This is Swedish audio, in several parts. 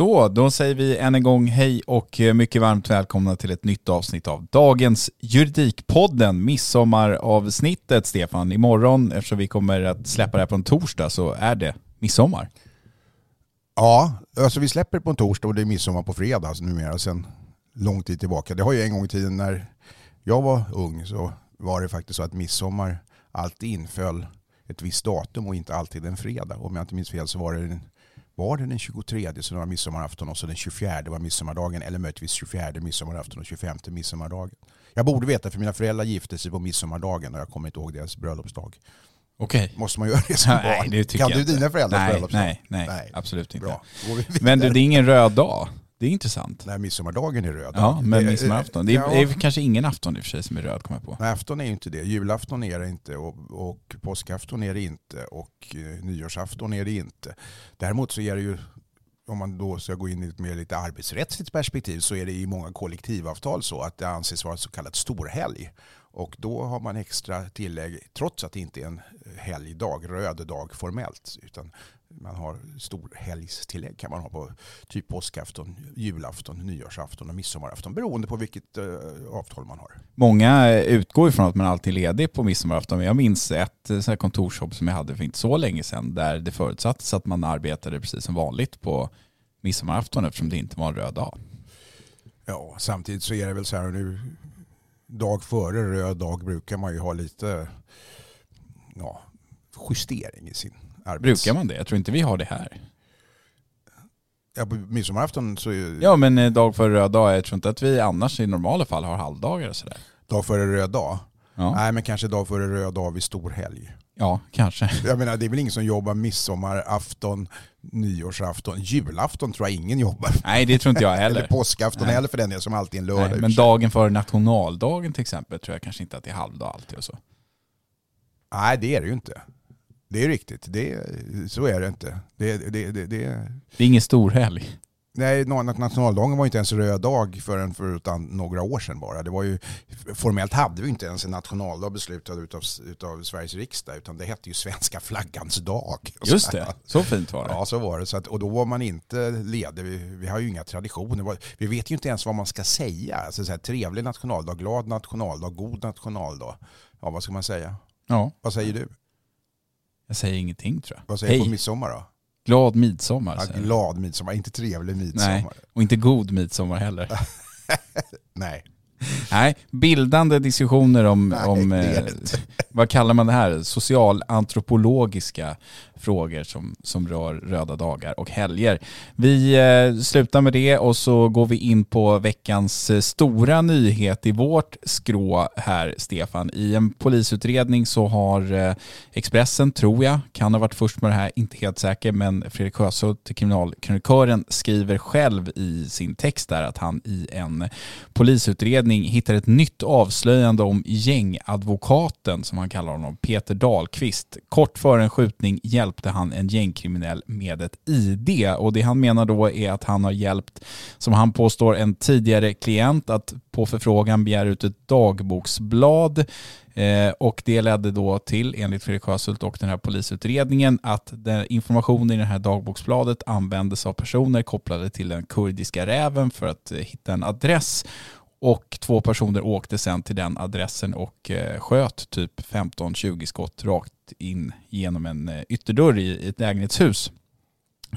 Så, då säger vi än en gång hej och eh, mycket varmt välkomna till ett nytt avsnitt av dagens Juridikpodden, midsommaravsnittet Stefan. Imorgon, eftersom vi kommer att släppa det här på en torsdag, så är det midsommar. Ja, alltså vi släpper på en torsdag och det är midsommar på fredag alltså numera sedan lång tid tillbaka. Det har ju en gång i tiden när jag var ung så var det faktiskt så att midsommar alltid inföll ett visst datum och inte alltid en fredag. Om jag inte minns fel så var det den, var det den 23 så det var midsommarafton och så den 24 var midsommardagen eller möjligtvis 24 midsommarafton och 25 midsommardagen. Jag borde veta för mina föräldrar gifte sig på midsommardagen och jag kommer inte ihåg deras bröllopsdag. Okej. Måste man göra det som Nej, barn? det kan du dina föräldrars nej, bröllopsdag? nej, nej, absolut inte. Bra. Men du, det är ingen röd dag. Det är intressant. Nej, midsommardagen är röd. Ja, men Det- midsommarafton. Det är, ja. är kanske ingen afton i och för sig som är röd, kommer jag på. Nej, afton är ju inte det. Julafton är det inte och, och påskafton är det inte och eh, nyårsafton är det inte. Däremot så är det ju, om man då ska gå in i ett mer lite arbetsrättsligt perspektiv så är det i många kollektivavtal så att det anses vara så kallat storhelg. Och då har man extra tillägg trots att det inte är en helgdag, röd dag formellt. Utan man har storhelgstillägg kan man ha på typ påskafton, julafton, nyårsafton och midsommarafton beroende på vilket eh, avtal man har. Många utgår ifrån att man alltid är ledig på midsommarafton. Men jag minns ett eh, så kontorsjobb som jag hade för inte så länge sedan där det förutsattes att man arbetade precis som vanligt på midsommarafton eftersom det inte var en röd dag. Ja, samtidigt så är det väl så här nu, dag före röd dag brukar man ju ha lite ja, justering i sin arbets... Brukar man det? Jag tror inte vi har det här. Ja, på midsommarafton så är Ja men eh, dag före röd dag, jag tror inte att vi annars i normala fall har halvdagar och sådär. dag före röd dag. Ja, Nej, men kanske dag före röd dag vid stor helg. Ja kanske. Jag menar, det är väl ingen som jobbar midsommarafton, nyårsafton, julafton tror jag ingen jobbar. Nej det tror inte jag Eller heller. påskafton Nej. heller för den del som alltid är en lördag. Nej, men dagen före nationaldagen till exempel tror jag kanske inte att det är halvdag alltid och så. Nej, det är det ju inte. Det är riktigt. Det, så är det inte. Det, det, det, det, Det är ingen stor helg. Nej, nationaldagen var inte ens röd dag förrän för utan några år sedan bara. Det var ju, formellt hade vi inte ens en nationaldag beslutad utav, utav Sveriges riksdag utan det hette ju svenska flaggans dag. Just det, så fint var det. Ja, så var det. Så att, och då var man inte ledig. Vi, vi har ju inga traditioner. Vi vet ju inte ens vad man ska säga. Alltså, så här, trevlig nationaldag, glad nationaldag, god nationaldag. Ja, vad ska man säga? Ja, Vad säger du? jag säger ingenting tror jag. Vad säger du på Hej, midsommar då? Glad midsommar. Ja, säger glad midsommar, inte trevlig midsommar. Nej, och inte god midsommar heller. Nej. Nej, bildande diskussioner om, Nej, om eh, vad kallar man det här, socialantropologiska frågor som, som rör röda dagar och helger. Vi eh, slutar med det och så går vi in på veckans eh, stora nyhet i vårt skrå här, Stefan. I en polisutredning så har eh, Expressen, tror jag, kan ha varit först med det här, inte helt säker, men Fredrik Sjöshult, kriminalkrönikören, skriver själv i sin text där att han i en polisutredning hittar ett nytt avslöjande om gängadvokaten, som han kallar honom, Peter Dahlqvist. Kort före en skjutning hjälpte hjälpte han en gängkriminell med ett ID. Och det han menar då är att han har hjälpt, som han påstår, en tidigare klient att på förfrågan begära ut ett dagboksblad eh, och det ledde då till, enligt Fredrik Sjöshult och den här polisutredningen, att informationen i det här dagboksbladet användes av personer kopplade till den kurdiska räven för att eh, hitta en adress och två personer åkte sen till den adressen och eh, sköt typ 15-20 skott rakt in genom en eh, ytterdörr i ett lägenhetshus.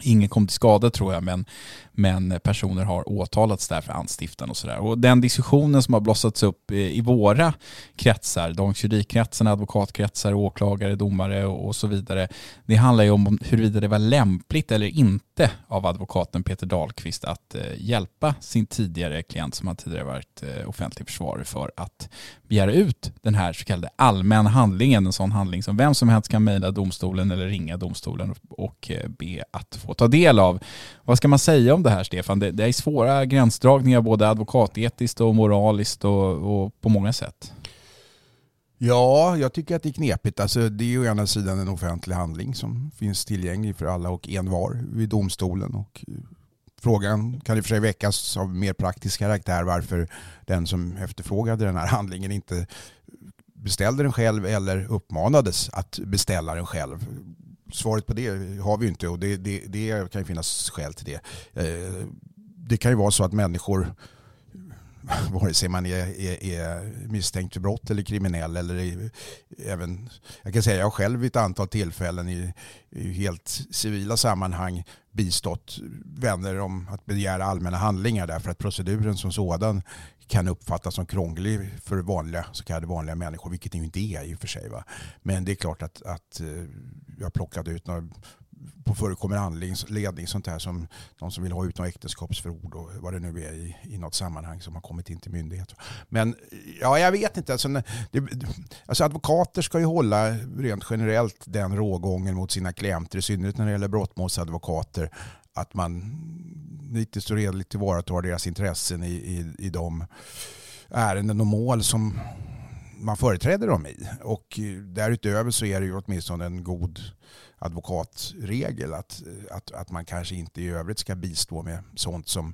Ingen kom till skada tror jag, men, men personer har åtalats där för anstiftan och sådär. Och den diskussionen som har blossats upp i våra kretsar, de juridikkretsarna, advokatkretsar, åklagare, domare och så vidare, det handlar ju om huruvida det var lämpligt eller inte av advokaten Peter Dahlqvist att eh, hjälpa sin tidigare klient som han tidigare varit eh, offentlig försvarare för att begära ut den här så kallade allmänna handlingen, en sån handling som vem som helst kan mejla domstolen eller ringa domstolen och eh, be att få ta del av. Vad ska man säga om det här Stefan? Det, det är svåra gränsdragningar både advokatetiskt och moraliskt och, och på många sätt. Ja, jag tycker att det är knepigt. Alltså, det är ju å ena sidan en offentlig handling som finns tillgänglig för alla och envar vid domstolen. Och frågan kan i och för sig väckas av mer praktisk karaktär varför den som efterfrågade den här handlingen inte beställde den själv eller uppmanades att beställa den själv svaret på det har vi inte och det, det, det kan ju finnas skäl till det. Eh, det kan ju vara så att människor vare sig man är, är, är, misstänkt för brott eller kriminell eller även, jag kan säga jag har själv vid ett antal tillfällen i, i, helt civila sammanhang bistått vänner om att begära allmänna handlingar därför att proceduren som sådan kan uppfattas som krånglig för vanliga, så kallade vanliga människor, vilket det ju inte är i och för sig. Va? Men det är klart att, att eh, jag plockade ut några på förekommer anledning sånt här som någon som vill ha ut några äktenskapsförord och vad det nu är i, i något sammanhang som har kommit in till myndighet. Men ja, jag vet inte. Alltså, det, alltså advokater ska ju hålla rent generellt den rågången mot sina klienter, i synnerhet när det gäller brottmålsadvokater, att man lite så redligt tillvaratar deras intressen i, i, i de ärenden och mål som man företräder dem i. Och därutöver så är det ju åtminstone en god advokatregel att, att, att man kanske inte i övrigt ska bistå med sånt som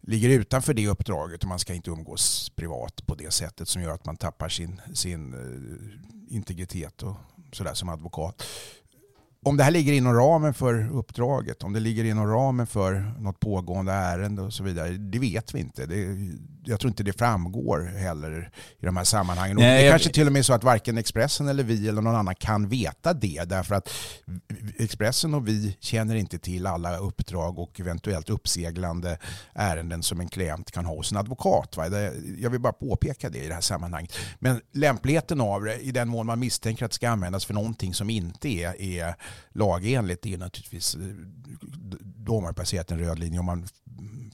ligger utanför det uppdraget och man ska inte umgås privat på det sättet som gör att man tappar sin, sin eh, integritet och sådär som advokat om det här ligger inom ramen för uppdraget, om det ligger inom ramen för något pågående ärende och så vidare, det vet vi inte. Det, jag tror inte det framgår heller i de här sammanhangen. Nej, det är kanske till och med så att varken Expressen eller vi eller någon annan kan veta det, därför att Expressen och vi känner inte till alla uppdrag och eventuellt uppseglande ärenden som en klient kan ha hos en advokat. Va? Jag vill bara påpeka det i det här sammanhanget. Men lämpligheten av det, i den mån man misstänker att det ska användas för någonting som inte är, är lagenligt är naturligtvis, eh, då har man passerat en röd linje om man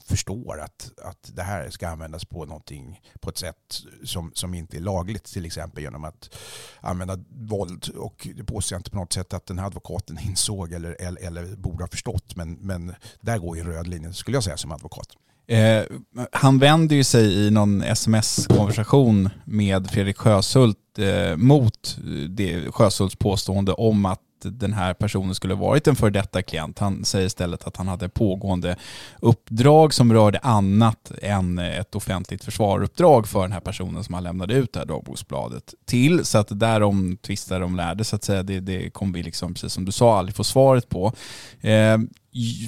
förstår att, att det här ska användas på någonting på ett sätt som, som inte är lagligt, till exempel genom att använda våld. Och det påstår jag inte på något sätt att den här advokaten insåg eller, eller, eller borde ha förstått, men, men där går ju en röd linje, skulle jag säga som advokat. Eh, han vänder ju sig i någon sms-konversation med Fredrik Sjöshult eh, mot det, Sjöshults påstående om att den här personen skulle varit en för detta klient. Han säger istället att han hade pågående uppdrag som rörde annat än ett offentligt försvaruppdrag för den här personen som han lämnade ut det här dagboksbladet till. Så att därom tvistar de lärde så att säga. Det, det kommer vi liksom, precis som du sa, aldrig få svaret på. Eh,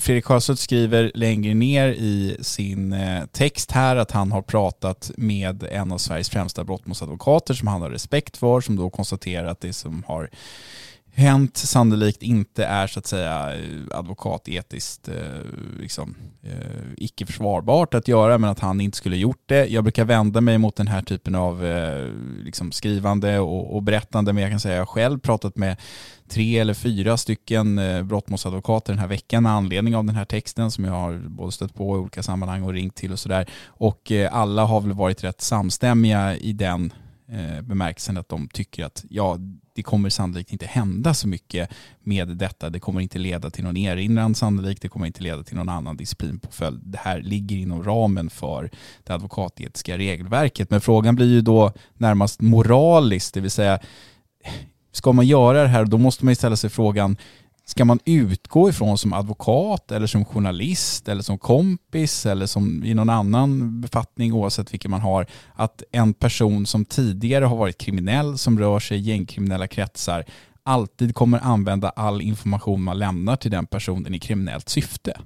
Fredrik Sjöstedt skriver längre ner i sin eh, text här att han har pratat med en av Sveriges främsta brottmålsadvokater som han har respekt för, som då konstaterar att det som har hänt sannolikt inte är så att säga advokatetiskt eh, liksom, eh, icke försvarbart att göra men att han inte skulle gjort det. Jag brukar vända mig mot den här typen av eh, liksom skrivande och, och, berättande men jag kan säga att jag själv pratat med tre eller fyra stycken brottmålsadvokater den här veckan med anledning av den här texten som jag har både stött på i olika sammanhang och ringt till och sådär. Och alla har väl varit rätt samstämmiga i den bemärkelsen att de tycker att ja, det kommer sannolikt inte hända så mycket med detta. Det kommer inte leda till någon erinran sannolikt. Det kommer inte leda till någon annan disciplinpåföljd. Det här ligger inom ramen för det advokatetiska regelverket. Men frågan blir ju då närmast moraliskt, det vill säga ska man göra det här då måste man ju ställa sig frågan ska man utgå ifrån som advokat eller som journalist eller som kompis eller som i någon annan befattning oavsett vilken man har att en person som tidigare har varit kriminell som rör sig i gängkriminella kretsar alltid kommer använda all information man lämnar till den personen i kriminellt syfte?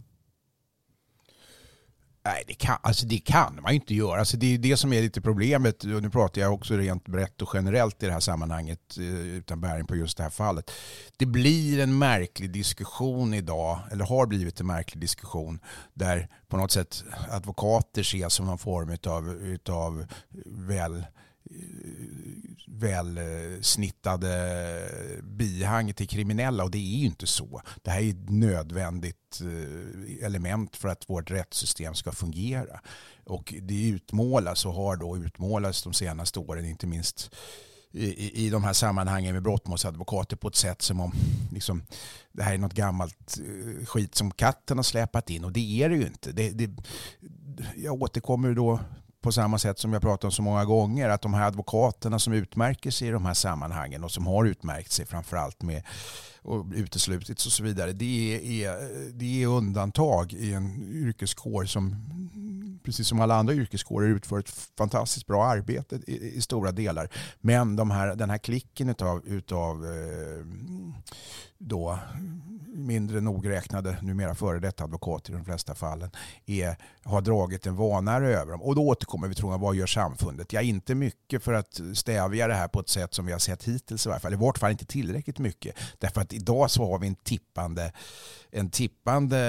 Nej, det kan, alltså det kan man ju inte göra. Alltså det är det som är lite problemet. Och nu pratar jag också rent brett och generellt i det här sammanhanget eh, utan bäring på just det här fallet. Det blir en märklig diskussion idag, eller har blivit en märklig diskussion, där på något sätt advokater ses som någon form av utav väl Eh, välsnittade eh, bihang till kriminella och det är ju inte så. Det här är ett nödvändigt eh, element för att vårt rättssystem ska fungera. Och det utmålas och har då utmålats de senaste åren, inte minst i, i de här sammanhangen med brottmålsadvokater på ett sätt som om liksom, det här är något gammalt skit som katten har släpat in och det är det ju inte. Det, det, jag återkommer då på samma sätt som jag pratat om så många gånger, att de här advokaterna som utmärker sig i de här sammanhangen och som har utmärkt sig framförallt med och uteslutits och så vidare, det är, det är undantag i en yrkeskår som precis som alla andra yrkeskårer utför ett fantastiskt bra arbete i, i stora delar. Men de här, den här klicken utav, utav eh, då mindre nogräknade, numera före detta advokater i de flesta fallen, är, har dragit en vanare över dem. Och då återkommer vi till frågan, vad gör samfundet? Ja, inte mycket för att stävja det här på ett sätt som vi har sett hittills i varje fall. I vart fall inte tillräckligt mycket. Därför att idag så har vi en tippande, en tippande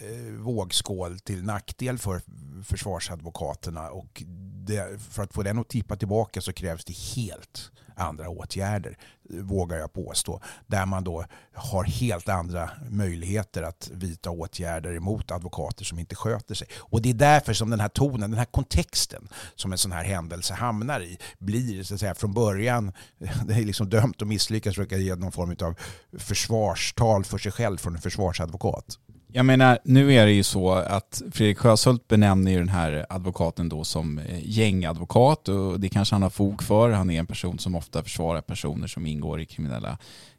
eh, vågskål till nackdel för försvarsadvokaterna. Och det, för att få den att tippa tillbaka så krävs det helt andra åtgärder, vågar jag påstå. Där man då har helt andra möjligheter att vidta åtgärder emot advokater som inte sköter sig. Och det är därför som den här tonen, den här kontexten som en sån här händelse hamnar i, blir så att säga från början, det är liksom dömt att misslyckas, försöka ge någon form av försvarstal för sig själv från en försvarsadvokat. Jag menar, nu är det ju så att Fredrik Sjöshult benämner ju den här advokaten då som eh, gängadvokat och det kanske han har fog för. Han är en person som ofta försvarar personer som ingår i kriminella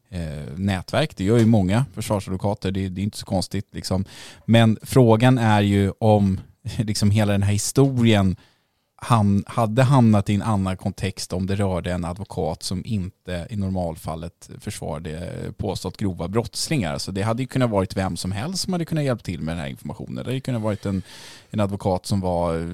eh, nätverk. Det gör ju många försvarsadvokater, det, det är inte så konstigt. Liksom. Men frågan är ju om liksom hela den här historien ham hade hamnat i en annan kontext om det rörde en advokat som inte i normalfallet försvarade påstått grova brottslingar. Så det hade ju kunnat varit vem som helst som hade kunnat hjälpa till med den här informationen. Det hade kunnat varit en, en advokat som var,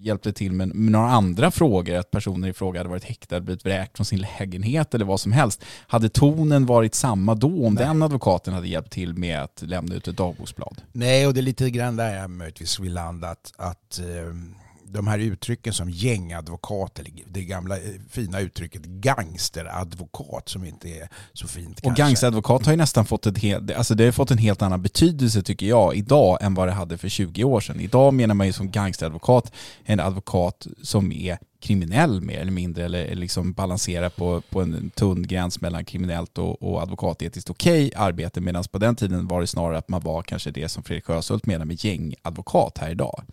hjälpte till med, med några andra frågor, att personer i fråga hade varit häktad, blivit vräkt från sin lägenhet eller vad som helst. Hade tonen varit samma då om Nej. den advokaten hade hjälpt till med att lämna ut ett dagboksblad? Nej, och det är lite grann där jag möjligtvis vill landa, att, att eh de här uttrycken som gängadvokat, eller det gamla eh, fina uttrycket gangsteradvokat som inte är så fint Och gangsteradvokat har ju nästan fått, ett helt, alltså det har fått en helt annan betydelse tycker jag idag än vad det hade för 20 år sedan. Idag menar man ju som gangsteradvokat en advokat som är kriminell mer eller mindre eller liksom balanserar på, på en tunn gräns mellan kriminellt och, och advokatetiskt okej okay arbete medan på den tiden var det snarare att man var kanske det som Fredrik Sjöshult menar med gängadvokat här idag.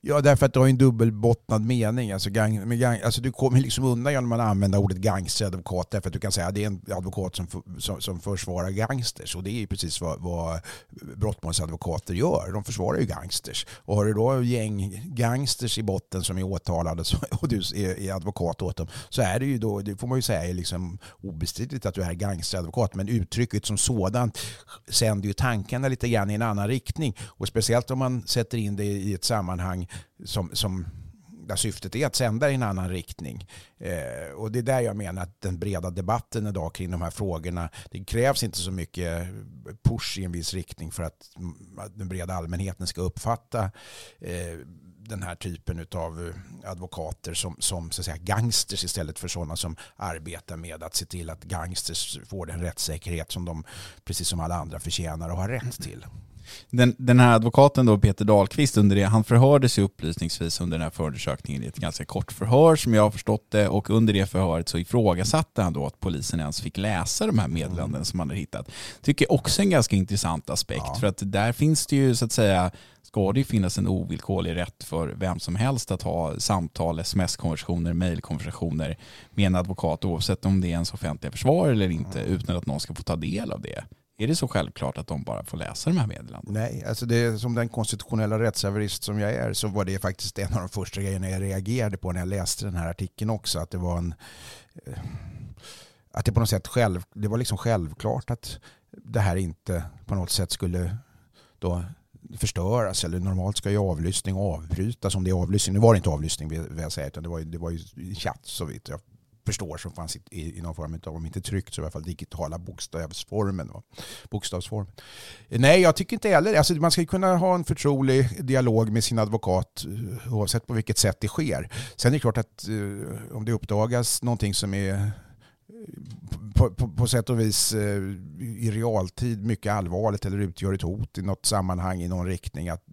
Ja, därför att du har en dubbelbottnad mening. Alltså, gang, med gang, alltså du kommer liksom undan genom att använda ordet gangsteradvokat därför att du kan säga att det är en advokat som, som, som försvarar gangsters och det är ju precis vad, vad brottmålsadvokater gör. De försvarar ju gangsters. Och har du då gäng gangsters i botten som är åtalade och du är, är advokat åt dem så är det ju då, det får man ju säga är liksom obestridligt att du är gangsteradvokat men uttrycket som sådant sänder ju tankarna lite grann i en annan riktning och speciellt om man sätter in det i ett sammanhang som, som där syftet är att sända i en annan riktning. Eh, och det är där jag menar att den breda debatten idag kring de här frågorna, det krävs inte så mycket push i en viss riktning för att den breda allmänheten ska uppfatta eh, den här typen av advokater som, som så att säga, gangsters istället för sådana som arbetar med att se till att gangsters får den rättssäkerhet som de, precis som alla andra, förtjänar och har rätt till. Den, den här advokaten då, Peter Dahlqvist, under det, han förhördes ju upplysningsvis under den här förundersökningen i ett ganska kort förhör som jag har förstått det och under det förhöret så ifrågasatte han då att polisen ens fick läsa de här meddelanden mm. som han hade hittat. Tycker också en ganska intressant aspekt ja. för att där finns det ju så att säga ska det ju finnas en ovillkorlig rätt för vem som helst att ha samtal, sms-konversationer, mejlkonversationer med en advokat oavsett om det är ens offentliga försvar eller inte utan att någon ska få ta del av det. Är det så självklart att de bara får läsa de här meddelandena? Nej, alltså det, som den konstitutionella rättshaverist som jag är så var det faktiskt en av de första grejerna jag reagerade på när jag läste den här artikeln också. Att det var en... Eh, att det på något sätt själv, det var liksom självklart att det här inte på något sätt skulle då förstöras eller normalt ska ju avlyssning avbrytas om det är avlyssning. Nu var det inte avlyssning vill jag säga utan det var, det var ju chatt så vitt jag förstår som fanns i, i någon form av, om inte tryckt så i alla fall digitala bokstavsformen. Bokstavsform. Nej, jag tycker inte heller alltså, Man ska kunna ha en förtrolig dialog med sin advokat eh, oavsett på vilket sätt det sker. Sen är det klart att eh, om det uppdagas någonting som är på, på, på, sätt och vis eh, i realtid mycket allvarligt eller utgör ett hot i något sammanhang i någon riktning att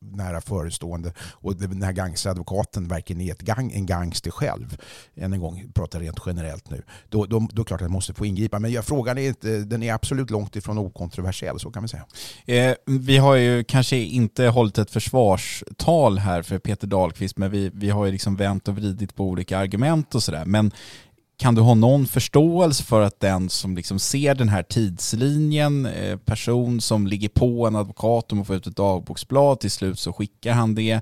nära förestående och den här gangsteradvokaten verkligen är ett gang, en gangster själv. Än en gång, pratar rent generellt nu. Då, då, då är det klart att jag måste få ingripa. Men jag, frågan är inte, den är absolut långt ifrån okontroversiell, så kan vi säga. Eh, vi har ju kanske inte hållit ett försvarstal här för Peter Dahlqvist, men vi, vi har ju liksom vänt och vridit på olika argument och sådär. Men kan du ha någon förståelse för att den som liksom ser den här tidslinjen, eh, person som ligger på en advokat om att få ut ett dagboksblad, till slut så skickar han det?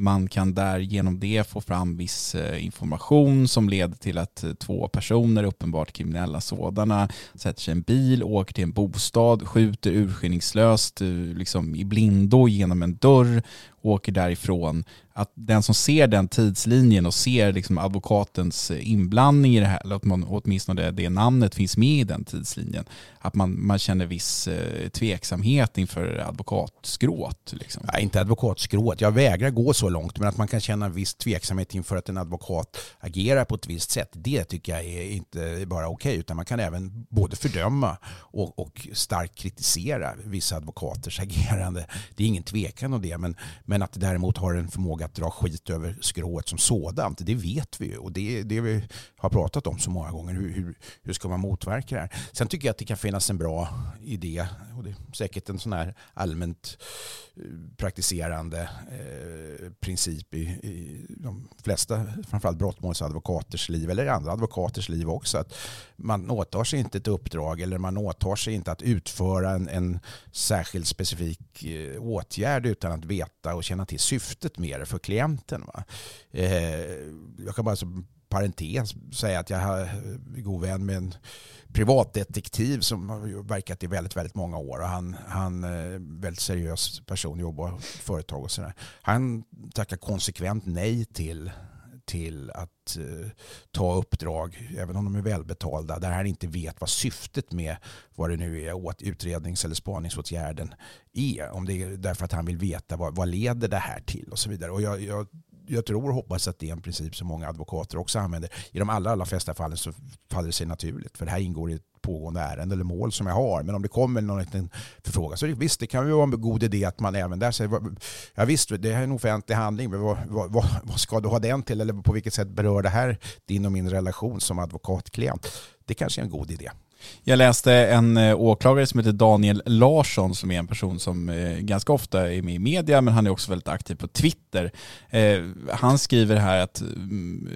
Man kan där genom det få fram viss eh, information som leder till att eh, två personer, uppenbart kriminella sådana, sätter sig i en bil, åker till en bostad, skjuter urskillningslöst eh, liksom i blindo genom en dörr, åker därifrån. Att den som ser den tidslinjen och ser liksom advokatens inblandning i det här, eller att man, åtminstone det, det namnet finns med i den tidslinjen, att man, man känner viss tveksamhet inför advokatskrået. Liksom. Ja, inte advokatskrået, jag vägrar gå så långt, men att man kan känna en viss tveksamhet inför att en advokat agerar på ett visst sätt, det tycker jag är inte bara okej, okay, utan man kan även både fördöma och, och, starkt kritisera vissa advokaters agerande. Det är ingen tvekan om det, men, men att det däremot har en förmåga att dra skit över skrået som sådant, det vet vi ju och det är det vi har pratat om så många gånger. Hur, hur, hur ska man motverka det här? Sen tycker jag att det kan finnas en bra idé, och det är säkert en sån här allmänt eh, praktiserande eh, princip i, i de flesta, framförallt brottmålsadvokaters liv eller andra advokaters liv också. Att man åtar sig inte ett uppdrag eller man åtar sig inte att utföra en, en särskild specifik eh, åtgärd utan att veta och känna till syftet med det för klienten. Va? Eh, jag kan bara parentes säga att jag är eh, god vän med en privatdetektiv som har verkat i väldigt, väldigt många år. Och han, han är väldigt seriös person, jobbar på företag och sådär. Han tackar konsekvent nej till till att eh, ta uppdrag, även om de är välbetalda, där han inte vet vad syftet med vad det nu är, åt utrednings eller spaningsåtgärden är. Om det är därför att han vill veta vad, vad leder det här till och så vidare. Och jag, jag jag tror och hoppas att det är en princip som många advokater också använder. I de allra, allra flesta fallen så faller det sig naturligt. För det här ingår i ett pågående ärende eller mål som jag har. Men om det kommer någon liten förfrågan så visst, det kan ju vara en god idé att man även där säger ja visst, det här är en offentlig handling, men vad, vad, vad, vad ska du ha den till? Eller på vilket sätt berör det här din och min relation som advokatklient? Det kanske är en god idé. Jag läste en eh, åklagare som heter Daniel Larsson som är en person som eh, ganska ofta är med i media men han är också väldigt aktiv på Twitter. Eh, han skriver här att mm,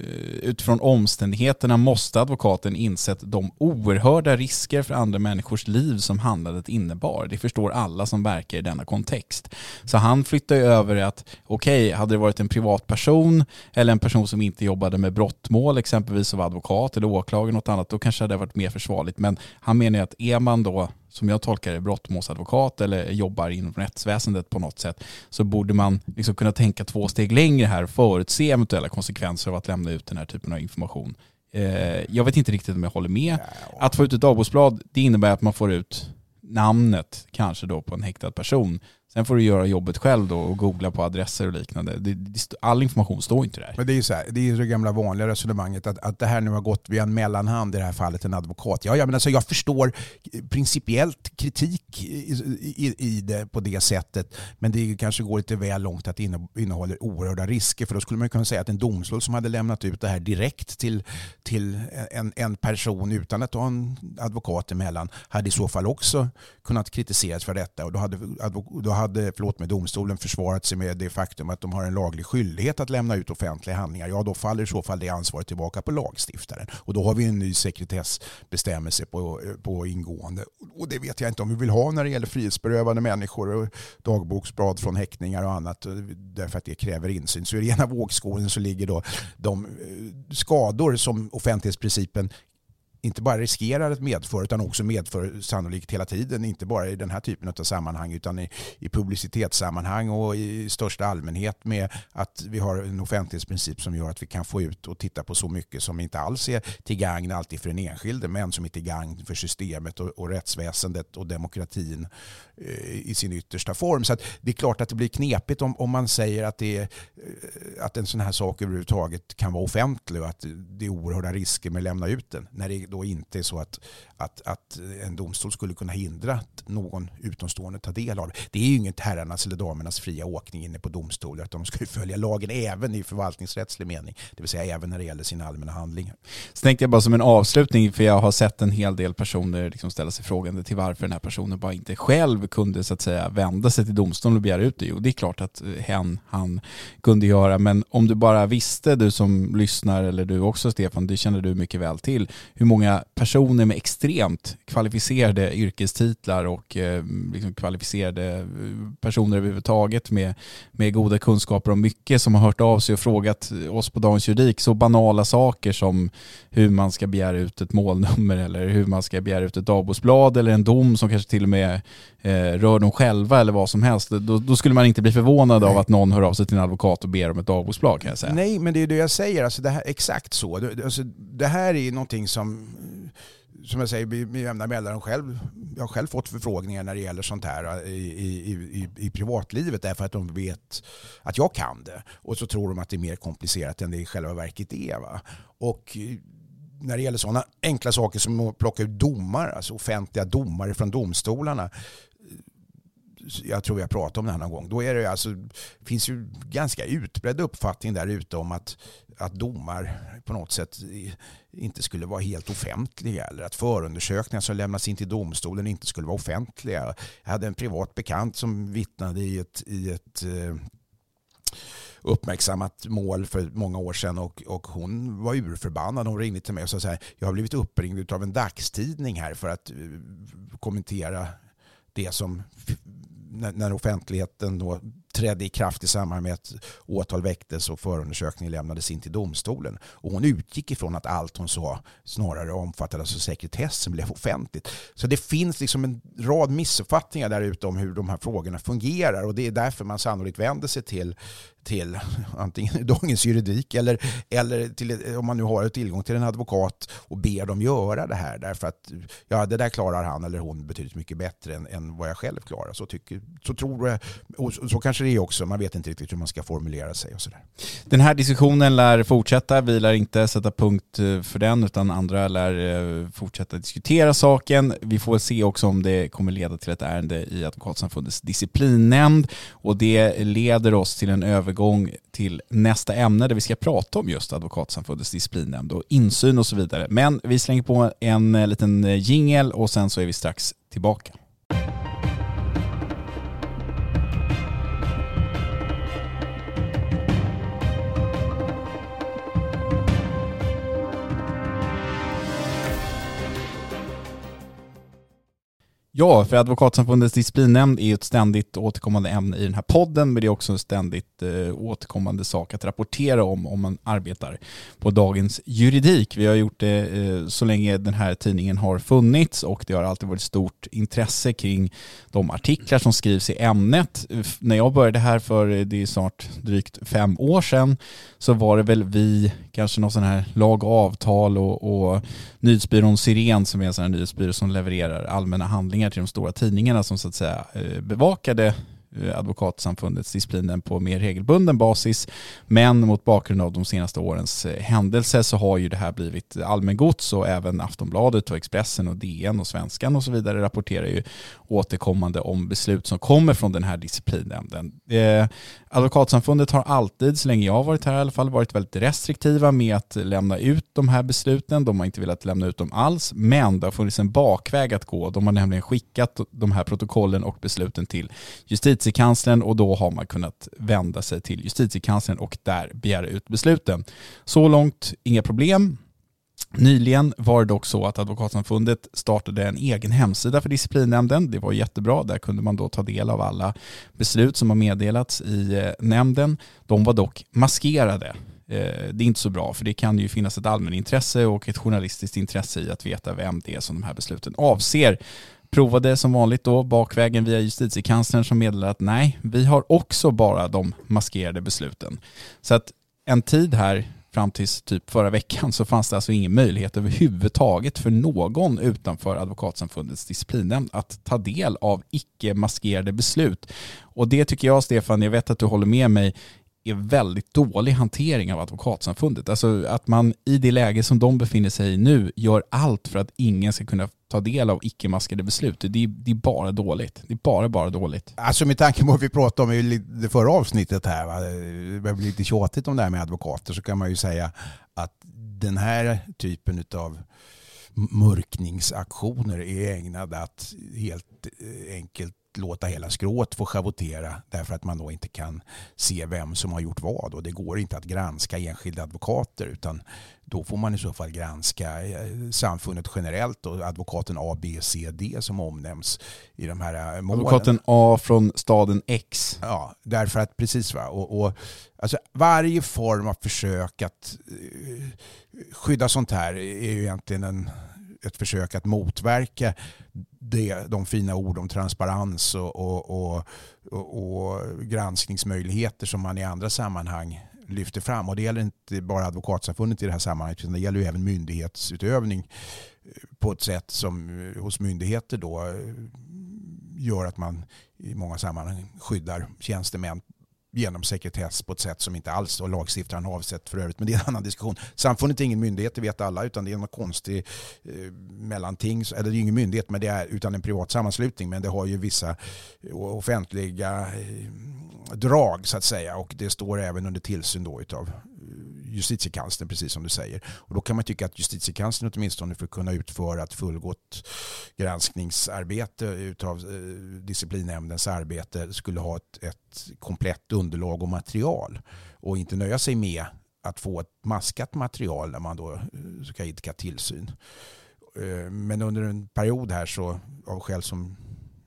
utifrån omständigheterna måste advokaten insett de oerhörda risker för andra människors liv som handlandet innebar. Det förstår alla som verkar i denna kontext. Så han flyttar över att okej, okay, hade det varit en privatperson eller en person som inte jobbade med brottmål exempelvis som advokat eller åklagare något annat, då kanske det hade varit mer försvarligt. Men han menar att är man då, som jag tolkar det, brottmålsadvokat eller jobbar inom rättsväsendet på något sätt, så borde man liksom kunna tänka två steg längre här och förutse eventuella konsekvenser av att lämna ut den här typen av information. Eh, jag vet inte riktigt om jag håller med. Att få ut ett dagboksblad, det innebär att man får ut namnet kanske då på en häktad person. Sen får du göra jobbet själv då och googla på adresser och liknande. Det, det, all information står inte där. Men det är ju så här, det är det gamla vanliga resonemanget att, att det här nu har gått via en mellanhand, i det här fallet en advokat. Ja, ja, men alltså jag förstår principiellt kritik i, i, i det på det sättet, men det kanske går lite väl långt att det innehåller oerhörda risker. För då skulle man kunna säga att en domstol som hade lämnat ut det här direkt till, till en, en person utan att ha en advokat emellan hade i så fall också kunnat kritiseras för detta. Och då hade, då hade hade förlåt mig, domstolen försvarat sig med det faktum att de har en laglig skyldighet att lämna ut offentliga handlingar, ja då faller i så fall det ansvaret tillbaka på lagstiftaren. Och då har vi en ny sekretessbestämmelse på, på ingående. Och det vet jag inte om vi vill ha när det gäller frihetsberövade människor och dagboksblad från häktningar och annat, därför att det kräver insyn. Så i ena vågskålen så ligger då de eh, skador som offentlighetsprincipen inte bara riskerar att medföra utan också medför sannolikt hela tiden, inte bara i den här typen av sammanhang utan i, i publicitetssammanhang och i största allmänhet med att vi har en offentlighetsprincip som gör att vi kan få ut och titta på så mycket som inte alls är till gagn alltid för den enskilde men som är till gagn för systemet och, och rättsväsendet och demokratin eh, i sin yttersta form. Så det är klart att det blir knepigt om, om man säger att, det är, att en sån här sak överhuvudtaget kan vara offentlig och att det är oerhörda risker med att lämna ut den. När det då inte är så att, att, att en domstol skulle kunna hindra att någon utomstående tar del av det. Det är ju inget herrarnas eller damernas fria åkning inne på domstolar utan de ska ju följa lagen även i förvaltningsrättslig mening. Det vill säga även när det gäller sina allmänna handlingar. Så tänkte jag bara som en avslutning, för jag har sett en hel del personer liksom ställa sig frågande till varför den här personen bara inte själv kunde så att säga vända sig till domstolen och begära ut det. Jo, det är klart att eh, hen, han kunde göra, men om du bara visste, du som lyssnar, eller du också Stefan, det känner du mycket väl till, hur många många personer med extremt kvalificerade yrkestitlar och eh, liksom kvalificerade eh, personer överhuvudtaget med, med goda kunskaper om mycket som har hört av sig och frågat oss på Dagens Juridik så banala saker som hur man ska begära ut ett målnummer eller hur man ska begära ut ett dagboksblad eller en dom som kanske till och med eh, rör dem själva eller vad som helst. Då, då skulle man inte bli förvånad Nej. av att någon hör av sig till en advokat och ber om ett dagboksblad kan jag säga. Nej, men det är det jag säger. Alltså det här, exakt så. Det, alltså, det här är någonting som som jag säger, med jämna mellanrum själv. Jag har själv fått förfrågningar när det gäller sånt här i, i, i, i, privatlivet därför att de vet att jag kan det. Och så tror de att det är mer komplicerat än det i själva verket är. Va? Och eh, när det gäller sådana enkla saker som att plocka ut domar, alltså offentliga domare från domstolarna, jag tror jag pratade om det här någon gång. Då är det alltså, finns ju ganska utbredd uppfattning där ute om att, att domar på något sätt inte skulle vara helt offentliga eller att förundersökningar som lämnas in till domstolen inte skulle vara offentliga. Jag hade en privat bekant som vittnade i ett, i ett eh, uppmärksammat mål för många år sedan och, och hon var urförbannad. Hon ringde till mig och sa så här, jag har blivit uppringd av en dagstidning här för att eh, kommentera det som när offentligheten då trädde i kraft i samband med att åtal väcktes och förundersökningen lämnades in till domstolen. Och hon utgick ifrån att allt hon sa snarare omfattades av alltså sekretessen blev offentligt. Så det finns liksom en rad missuppfattningar där ute om hur de här frågorna fungerar och det är därför man sannolikt vänder sig till till antingen dagens juridik eller, eller till, om man nu har tillgång till en advokat och ber dem göra det här. Därför att ja, det där klarar han eller hon betydligt mycket bättre än, än vad jag själv klarar. Så, tycker, så tror jag, och så kanske det är också. Man vet inte riktigt hur man ska formulera sig och sådär. Den här diskussionen lär fortsätta. Vi lär inte sätta punkt eh, för den utan andra lär eh, fortsätta diskutera saken. Vi får se också om det kommer leda till ett ärende i Advokatsamfundets disciplinnämnd och det leder oss till en övergång övergång till nästa ämne där vi ska prata om just Advokatsamfundets disciplinnämnd och insyn och så vidare. Men vi slänger på en eh, liten eh, jingel och sen så är vi strax tillbaka. Ja, för Advokatsamfundets disciplinnämnd är ett ständigt återkommande ämne i den här podden, men det är också en ständigt eh, återkommande sak att rapportera om om man arbetar på dagens juridik. Vi har gjort det eh, så länge den här tidningen har funnits och det har alltid varit stort intresse kring de artiklar som skrivs i ämnet. När jag började här för, eh, det är snart drygt fem år sedan, så var det väl vi, kanske någon sån här lag och avtal och, och nyhetsbyrån Siren som är en sån här nyhetsbyrå som levererar allmänna handlingar till de stora tidningarna som så att säga eh, bevakade Eh, advokatsamfundets disciplinen på mer regelbunden basis. Men mot bakgrund av de senaste årens eh, händelser så har ju det här blivit allmängods och även Aftonbladet och Expressen och DN och Svenskan och så vidare rapporterar ju återkommande om beslut som kommer från den här disciplinnämnden. Eh, Advokatsamfundet har alltid, så länge jag har varit här i alla fall, varit väldigt restriktiva med att lämna ut de här besluten. De har inte velat lämna ut dem alls, men det har funnits en bakväg att gå. De har nämligen skickat de här protokollen och besluten till justitie justitiekanslern och då har man kunnat vända sig till justitiekanslern och där begära ut besluten. Så långt inga problem. Nyligen var det dock så att Advokatsamfundet startade en egen hemsida för disciplinnämnden. Det var jättebra. Där kunde man då ta del av alla beslut som har meddelats i eh, nämnden. De var dock maskerade. Eh, det är inte så bra för det kan ju finnas ett allmänintresse och ett journalistiskt intresse i att veta vem det är som de här besluten avser. Provade som vanligt då bakvägen via justitiekanslern som meddelade att nej, vi har också bara de maskerade besluten. Så att en tid här fram till typ förra veckan så fanns det alltså ingen möjlighet överhuvudtaget för någon utanför Advokatsamfundets disciplinnämnd att ta del av icke-maskerade beslut. Och det tycker jag, Stefan, jag vet att du håller med mig, är väldigt dålig hantering av Advokatsamfundet. Alltså att man i det läge som de befinner sig i nu gör allt för att ingen ska kunna ta del av icke-maskade beslut. Det är, det är bara dåligt. Det är bara, bara dåligt. Alltså med tanke på vad vi pratade om i det förra avsnittet här, va? det blir bli lite tjatigt om det här med advokater, så kan man ju säga att den här typen av mörkningsaktioner är ägnade att helt eh, enkelt låta hela skrået få schavottera därför att man då inte kan se vem som har gjort vad. Och det går inte att granska enskilda advokater utan då får man i så fall granska eh, samfundet generellt och advokaten A, B, C, D som omnämns i de här eh, målen. Advokaten A från staden X. Ja, därför att precis va. Och, och, alltså, varje form av försök att uh, skydda sånt här är ju egentligen en ett försök att motverka det, de fina ord om transparens och, och, och, och, granskningsmöjligheter som man i andra sammanhang lyfter fram. Och det gäller inte bara Advokatsamfundet i det här sammanhanget utan det gäller ju även myndighetsutövning eh, på ett sätt som eh, hos myndigheter då eh, gör att man i många sammanhang skyddar tjänstemän genom sekretess på ett sätt som inte alls och lagstiftaren har avsett för övrigt. Men det är en annan diskussion. Samfundet är ingen myndighet, det vet alla, utan det är någon konstig eh, mellanting. Eller det är ingen myndighet, men det är utan en privat sammanslutning. Men det har ju vissa eh, offentliga eh, drag så att säga. Och det står även under tillsyn då utav justitiekanslern, precis som du säger. Och då kan man tycka att justitiekanslern åtminstone för att kunna utföra ett fullgott granskningsarbete utav eh, disciplinnämndens arbete skulle ha ett, ett komplett underlag och material och inte nöja sig med att få ett maskat material när man då eh, ska idka tillsyn. Eh, men under en period här så av skäl som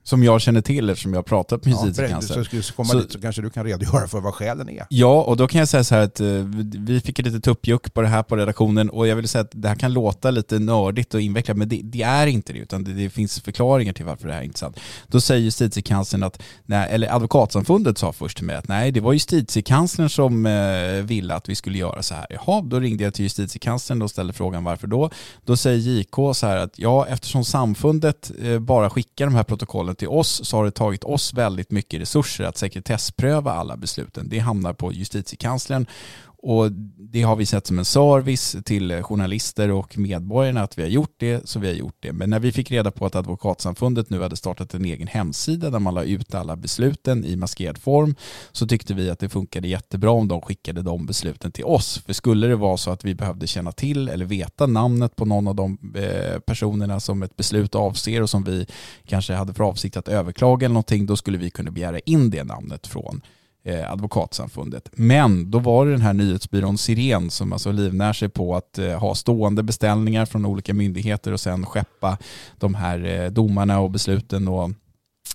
som jag känner till eftersom jag har pratat med justitiekanslern. Ja, så, komma så, dit så kanske du kan redogöra för vad skälen är. Ja, och då kan jag säga så här att uh, vi fick ett litet tuppjuck på det här på redaktionen och jag vill säga att det här kan låta lite nördigt och invecklat men det, det är inte det utan det, det, finns förklaringar till varför det här är intressant. Då säger justitiekanslern att, nej, eller advokatsamfundet sa först till mig att nej det var justitiekanslern som uh, ville att vi skulle göra så här. Jaha, då ringde jag till justitiekanslern och ställde frågan varför då. Då säger JK så här att ja eftersom samfundet uh, bara skickar de här protokollen till oss så har det tagit oss väldigt mycket resurser att sekretesspröva alla besluten. Det hamnar på justitiekanslern och det har vi sett som en service till journalister och medborgarna att vi har gjort det, så vi har gjort det. Men när vi fick reda på att Advokatsamfundet nu hade startat en egen hemsida där man la ut alla besluten i maskerad form så tyckte vi att det funkade jättebra om de skickade de besluten till oss. För skulle det vara så att vi behövde känna till eller veta namnet på någon av de eh, personerna som ett beslut avser och som vi kanske hade för avsikt att överklaga eller någonting, då skulle vi kunna begära in det namnet från eh, Advokatsamfundet. Men då var det den här nyhetsbyrån Siren som alltså livnär sig på att eh, ha stående beställningar från olika myndigheter och sen skeppa de här eh, domarna och besluten och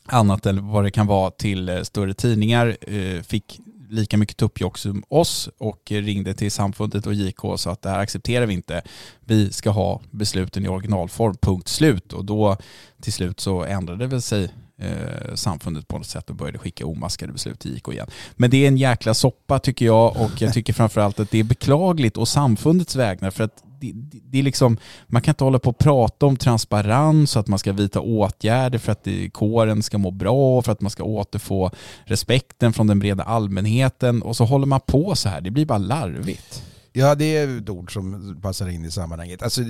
annat eller vad det kan vara till eh, större tidningar. Eh, fick lika mycket tuppjock som oss och ringde till samfundet och JK och sa att det här accepterar vi inte. Vi ska ha besluten i originalform, punkt slut. Och då till slut så ändrade det väl sig eh, samfundet på något sätt och började skicka omaskade beslut till JK igen. Men det är en jäkla soppa tycker jag och jag tycker framförallt att det är beklagligt och samfundets vägnar för att det, det, det, är liksom, man kan inte hålla på och prata om transparens och att man ska vidta åtgärder för att det, kåren ska må bra och för att man ska återfå respekten från den breda allmänheten och så håller man på så här. Det blir bara larvigt. Ja, det är ett ord som passar in i sammanhanget. Alltså,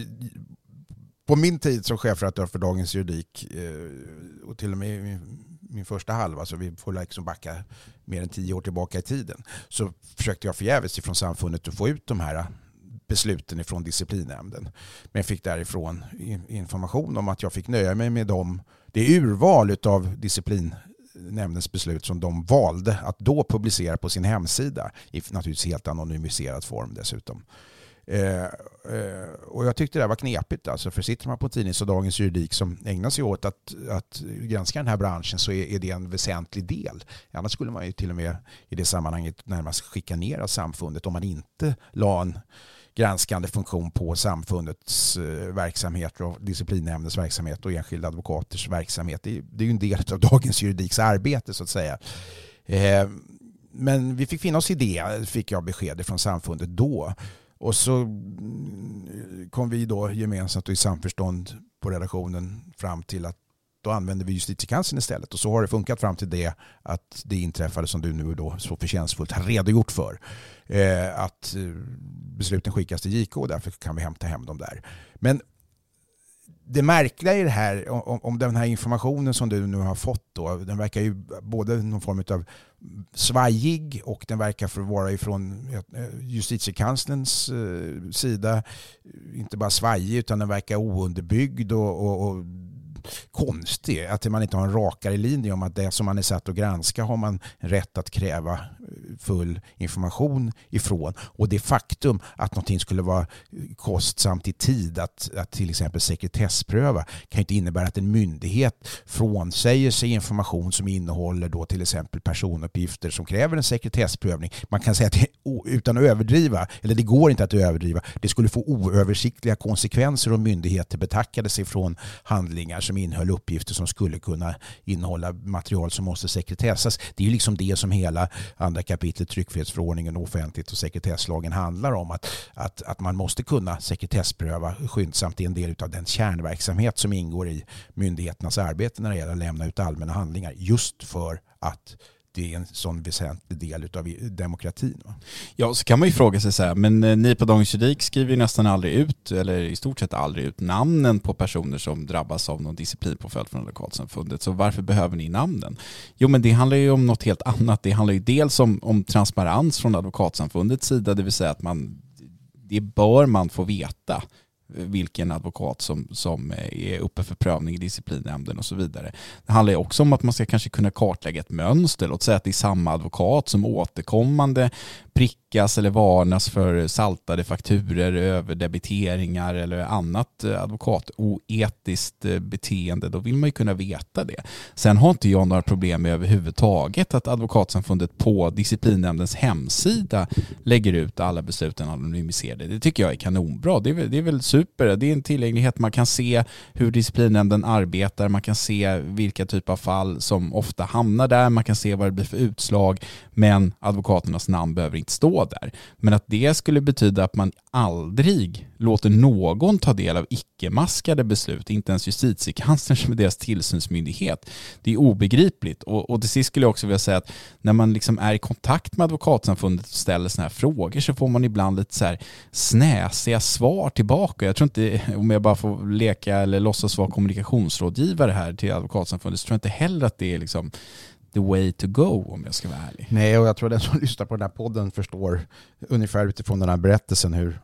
på min tid som chefredaktör för Dagens Juridik eh, och till och med min, min första halva, så vi får liksom backa mer än tio år tillbaka i tiden, så försökte jag förgäves ifrån samfundet att få ut de här besluten ifrån disciplinnämnden. Men jag fick därifrån information om att jag fick nöja mig med dem, det urval av disciplinnämndens beslut som de valde att då publicera på sin hemsida i naturligtvis helt anonymiserad form dessutom. Eh, eh, och jag tyckte det var knepigt. Alltså, för sitter man på tidning och Dagens Juridik som ägnar sig åt att, att granska den här branschen så är, är, det en väsentlig del. Annars skulle man ju till och med i det sammanhanget närmast chikanera samfundet om man inte la en granskande funktion på samfundets eh, verksamhet och disciplinnämndens verksamhet och enskilda advokaters verksamhet. Det är, det är ju en del av dagens juridiks arbete så att säga. Eh, men vi fick finna oss i det, fick jag besked från samfundet då. Och så mm, kom vi då gemensamt och i samförstånd på redaktionen fram till att då använder vi justitiekanslern istället. Och så har det funkat fram till det att det inträffade som du nu då så förtjänstfullt har redogjort för. Eh, att eh, besluten skickas till JK och därför kan vi hämta hem dem där. Men det märkliga i det här, om, om den här informationen som du nu har fått då, den verkar ju både någon form av svajig och den verkar för vara ifrån eh, justitiekanslerns eh, sida. Inte bara svajig utan den verkar ounderbyggd och, och, och konstig. Att man inte har en rakare linje om att det som man är satt att granska har man rätt att kräva full information ifrån. Och det faktum att någonting skulle vara kostsamt i tid att, att till exempel sekretesspröva kan inte innebära att en myndighet frånsäger sig information som innehåller då till exempel personuppgifter som kräver en sekretessprövning. Man kan säga att det, utan att överdriva, eller det går inte att överdriva, det skulle få oöversiktliga konsekvenser om myndigheter betackade sig från handlingar som innehöll uppgifter som skulle kunna innehålla material som måste sekretessas. Det är ju liksom det som hela andra kapitlet tryckfrihetsförordningen och och sekretesslagen handlar om. Att, att, att man måste kunna sekretesspröva skyndsamt. Det är en del av den kärnverksamhet som ingår i myndigheternas arbete när det gäller att lämna ut allmänna handlingar. Just för att det är en sån väsentlig del av demokratin. Ja, så kan man ju fråga sig så här, men eh, ni på Dagens Juridik skriver ju nästan aldrig ut, eller i stort sett aldrig ut, namnen på personer som drabbas av någon disciplinpåföljd från Advokatsamfundet. Så varför behöver ni namnen? Jo, men det handlar ju om något helt annat. Det handlar ju dels om, om transparens från Advokatsamfundets sida, det vill säga att man, det bör man få veta vilken advokat som, som är uppe för prövning i disciplinnämnden och så vidare. Det handlar också om att man ska kanske kunna kartlägga ett mönster. Låt säga att det är samma advokat som återkommande prickas eller varnas för saltade fakturer, överdebiteringar eller annat eh, advokatoetiskt eh, beteende. Då vill man ju kunna veta det. Sen har inte jag några problem med överhuvudtaget att Advokatsamfundet på disciplinnämndens hemsida lägger ut alla besluten anonymiserade. Det tycker jag är kanonbra. Det är, det är väl super. Det är en tillgänglighet. Man kan se hur disciplinnämnden arbetar. Man kan se vilka typer av fall som ofta hamnar där. Man kan se vad det blir för utslag. Men advokaternas namn behöver inte stå där. Men att det skulle betyda att man aldrig låter någon ta del av icke-maskade beslut, inte ens justitiekanslern som är deras tillsynsmyndighet. Det är obegripligt. Och, och till sist skulle jag också vilja säga att när man liksom är i kontakt med advokatsamfundet och ställer sådana här frågor så får man ibland lite så här snäsiga svar tillbaka. Jag tror inte, om jag bara får leka eller låtsas vara kommunikationsrådgivare här till advokatsamfundet, så tror jag inte heller att det är liksom the way to go om jag ska vara ärlig. Nej, och jag tror att den som lyssnar på den här podden förstår ungefär utifrån den här berättelsen hur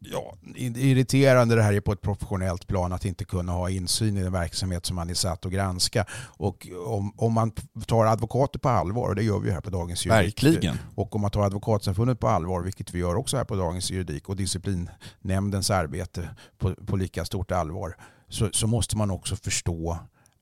ja, irriterande det här är på ett professionellt plan att inte kunna ha insyn i den verksamhet som man är satt att granska. Och om, om man tar advokater på allvar, och det gör vi här på Dagens Juridik. Verkligen. Och om man tar Advokatsamfundet på allvar, vilket vi gör också här på Dagens Juridik, och disciplinnämndens arbete på, på lika stort allvar, så, så måste man också förstå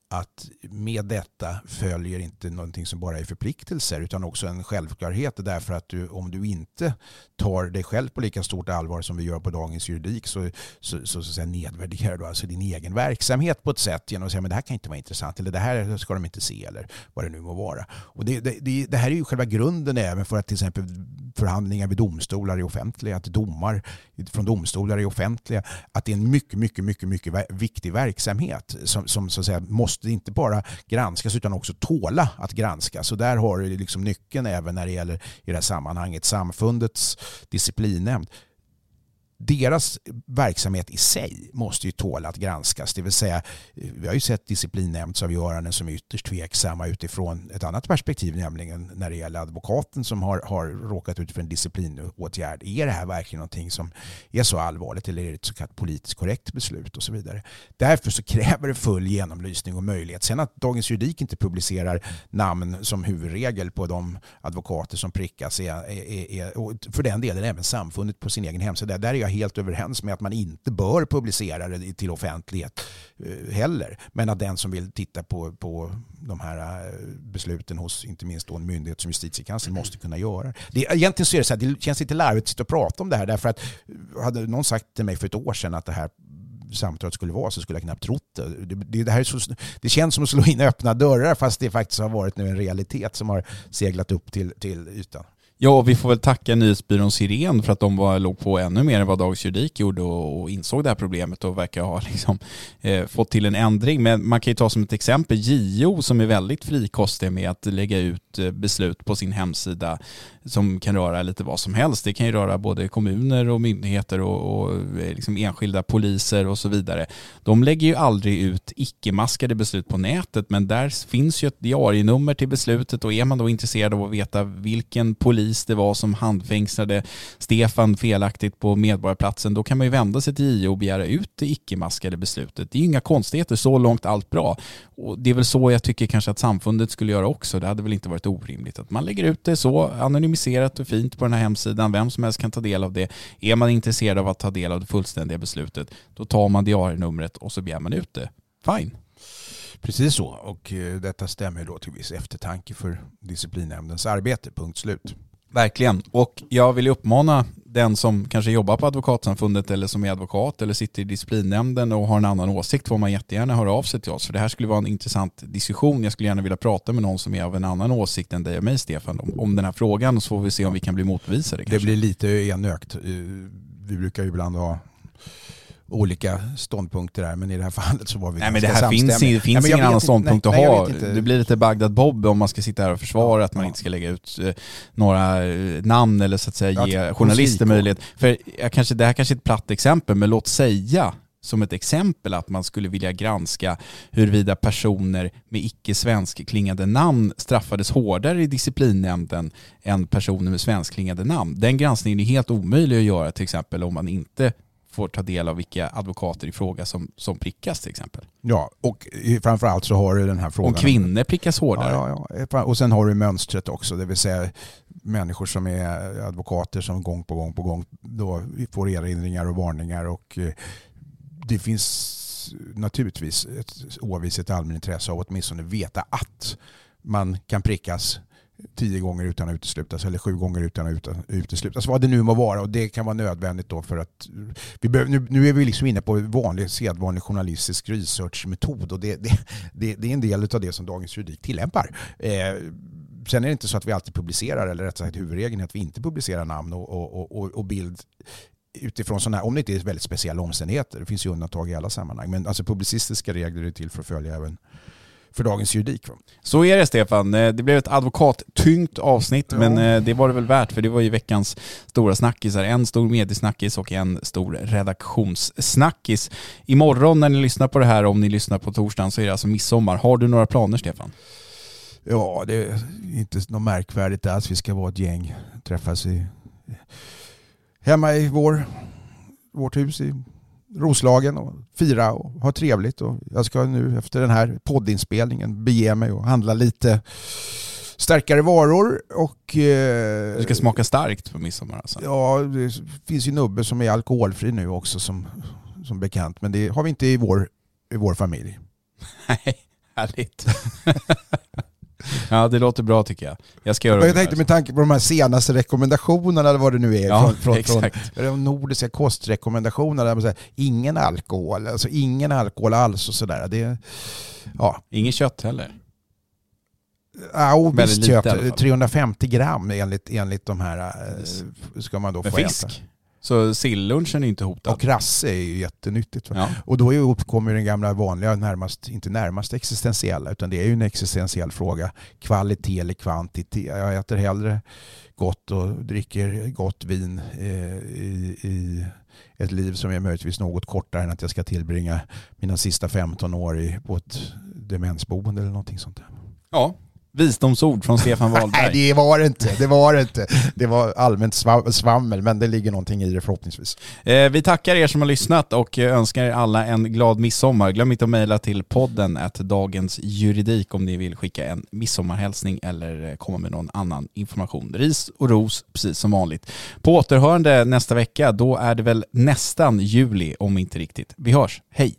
att med detta följer inte någonting som bara är förpliktelser utan också en självklarhet därför att du, om du inte tar dig själv på lika stort allvar som vi gör på dagens juridik så, så, så, så, så nedvärderar du alltså din egen verksamhet på ett sätt genom att säga men det här kan inte vara intressant eller det här ska de inte se eller vad det nu må vara. Och det, det, det här är ju själva grunden även för att till exempel förhandlingar vid domstolar är offentliga, att domar från domstolar är offentliga, att det är en mycket, mycket, mycket, mycket viktig verksamhet som, som så att säga måste inte bara granskas utan också tåla att granskas. Och där har du liksom nyckeln även när det gäller i det här sammanhanget samfundets disciplinnämnd deras verksamhet i sig måste ju tåla att granskas. Det vill säga, vi har ju sett disciplinnämndsavgöranden som är ytterst tveksamma utifrån ett annat perspektiv, nämligen när det gäller advokaten som har, har råkat ut för en disciplinåtgärd. Är det här verkligen någonting som är så allvarligt eller är det ett så kallat politiskt korrekt beslut och så vidare. Därför så kräver det full genomlysning och möjlighet. Sen att Dagens Juridik inte publicerar namn som huvudregel på de advokater som prickas är, är, är och för den delen även samfundet på sin egen hemsida. Där är jag helt överens med att man inte bör publicera det till offentlighet eh, heller. Men att den som vill titta på, på de här eh, besluten hos inte minst då en myndighet som justitiekanslern måste kunna göra det. Egentligen så är det så här, det känns lite larvigt att sitta och prata om det här därför att eh, hade någon sagt till mig för ett år sedan att det här samtalet skulle vara så skulle jag knappt trott det. Det, det, här så, det känns som att slå in öppna dörrar fast det faktiskt har varit nu en realitet som har seglat upp till, till ytan. Ja, vi får väl tacka nyhetsbyrån Siren för att de var, låg på ännu mer än vad Dagens Juridik gjorde och, och insåg det här problemet och verkar ha liksom, eh, fått till en ändring. Men man kan ju ta som ett exempel JO som är väldigt frikostig med att lägga ut eh, beslut på sin hemsida som kan röra lite vad som helst. Det kan ju röra både kommuner och myndigheter och, och eh, liksom enskilda poliser och så vidare. De lägger ju aldrig ut icke-maskade beslut på nätet men där finns ju ett diarienummer till beslutet och är man då intresserad av att veta vilken polis det var som handfängslade Stefan felaktigt på Medborgarplatsen då kan man ju vända sig till JO och begära ut det icke-maskade beslutet. Det är ju inga konstigheter, så långt allt bra. Och det är väl så jag tycker kanske att samfundet skulle göra också. Det hade väl inte varit orimligt att man lägger ut det så anonymt anonymiserat och fint på den här hemsidan. Vem som helst kan ta del av det. Är man intresserad av att ta del av det fullständiga beslutet, då tar man diarienumret och så begär man ut det. Fine. Precis så. Och eh, detta stämmer då till viss eftertanke för disciplinnämndens arbete. Punkt slut. Verkligen. Och jag vill uppmana den som kanske jobbar på Advokatsamfundet eller som är advokat eller sitter i disciplinnämnden och har en annan åsikt får man jättegärna höra av sig till oss. För det här skulle vara en intressant diskussion. Jag skulle gärna vilja prata med någon som är av en annan åsikt än dig och mig Stefan om, om den här frågan så får vi se om vi kan bli motbevisade. Det blir lite enögt. Eh, vi brukar ju ibland ha olika ståndpunkter där, men i det här fallet så var vi Nej men det här finns, det finns nej, ingen annan ståndpunkt nej, att nej, ha. Det blir lite Bagdad Bob om man ska sitta här och försvara ja, att man ja. inte ska lägga ut eh, några eh, namn eller så att säga ja, ge journalister möjlighet. För jag kanske, det här kanske är ett platt exempel, men låt säga som ett exempel att man skulle vilja granska huruvida personer med icke svenskklingande namn straffades hårdare i disciplinnämnden än personer med svenskklingande namn. Den granskningen är helt omöjlig att göra till exempel om man inte får ta del av vilka advokater i fråga som, som prickas till exempel. Ja, och framförallt så har du den här frågan. Om kvinnor prickas hårdare. Ja, ja, Och sen har du mönstret också, det vill säga människor som är advokater som gång på gång på gång då får erinringar och varningar och eh, det finns naturligtvis ett oavvisligt allmänintresse av att åtminstone veta att man kan prickas tio gånger utan att uteslutas eller sju gånger utan att uteslutas. Vad det nu må vara och det kan vara nödvändigt då för att vi behöver, nu, nu är vi liksom inne på vanlig, sedvanlig journalistisk researchmetod och det, det, det, det är en del av det som Dagens Juridik tillämpar. Eh, sen är det inte så att vi alltid publicerar, eller rätt sagt huvudregeln är att vi inte publicerar namn och, och, och, och bild utifrån sådana här, om det inte är väldigt speciella omständigheter. Det finns ju undantag i alla sammanhang. Men alltså publicistiska regler är till för att följa även för dagens juridik. Va? Så är det Stefan. Eh, det blev ett advokattyngt avsnitt ja. men eh, det var det väl värt för det var ju veckans stora snackisar. En stor mediesnackis och en stor redaktionssnackis. Imorgon när ni lyssnar på det här, om ni lyssnar på torsdagen, så är det alltså midsommar. Har du några planer Stefan? Ja, det är inte något märkvärdigt alls. Vi ska vara ett gäng, träffas i, hemma i vår, vårt hus i Roslagen och fira och ha trevligt. Och jag ska nu efter den här poddinspelningen bege mig och handla lite starkare varor och... Eh, du ska smaka starkt på midsommar alltså? Ja, det finns ju nubbe som är alkoholfri nu också som, som bekant. Men det har vi inte i vår, i vår familj. Nej, härligt. Ja, det låter bra tycker jag. Jag ska göra Jag tänkte med tanke på de här senaste rekommendationerna eller vad det nu är ja, från, från, från de nordiska kostrekommendationerna där man säger ingen alkohol, alltså ingen alkohol alls och sådär. Det, ja. Ingen kött heller? Ja, visst kött. 350 gram enligt, enligt de här eh, ska man då Men få fisk? äta. Så sillunchen är inte hotad. Och rasse är ju jättenyttigt. Ja. Och då uppkommer den gamla vanliga, närmast, inte närmast existentiella, utan det är ju en existentiell fråga. Kvalitet eller kvantitet. Jag äter hellre gott och dricker gott vin eh, i, i ett liv som är möjligtvis något kortare än att jag ska tillbringa mina sista 15 år i, på ett demensboende eller någonting sånt där. Ja, visdomsord från Stefan Nej, Wahlberg. det var det inte. Det var det inte. Det var allmänt sva- svammel, men det ligger någonting i det förhoppningsvis. Eh, vi tackar er som har lyssnat och eh, önskar er alla en glad midsommar. Glöm inte att mejla till podden att dagens juridik om ni vill skicka en midsommarhälsning eller eh, komma med någon annan information. Ris och ros, precis som vanligt. På återhörande nästa vecka, då är det väl nästan juli om inte riktigt. Vi hörs, hej!